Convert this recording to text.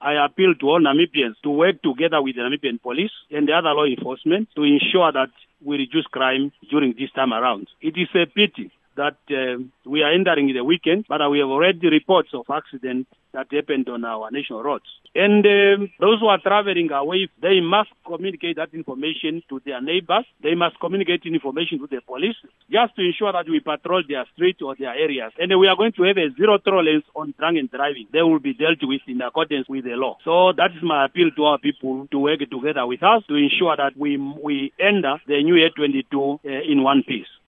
I appeal to all Namibians to work together with the Namibian police and the other law enforcement to ensure that we reduce crime during this time around. It is a pity that uh, we are entering the weekend, but we have already reports of accidents that happened on our national roads. And um, those who are traveling away, they must communicate that information to their neighbors. They must communicate information to the police just to ensure that we patrol their street or their areas. And we are going to have a zero tolerance on drunk and driving. They will be dealt with in accordance with the law. So that is my appeal to our people to work together with us to ensure that we we enter the new year 22 uh, in one piece.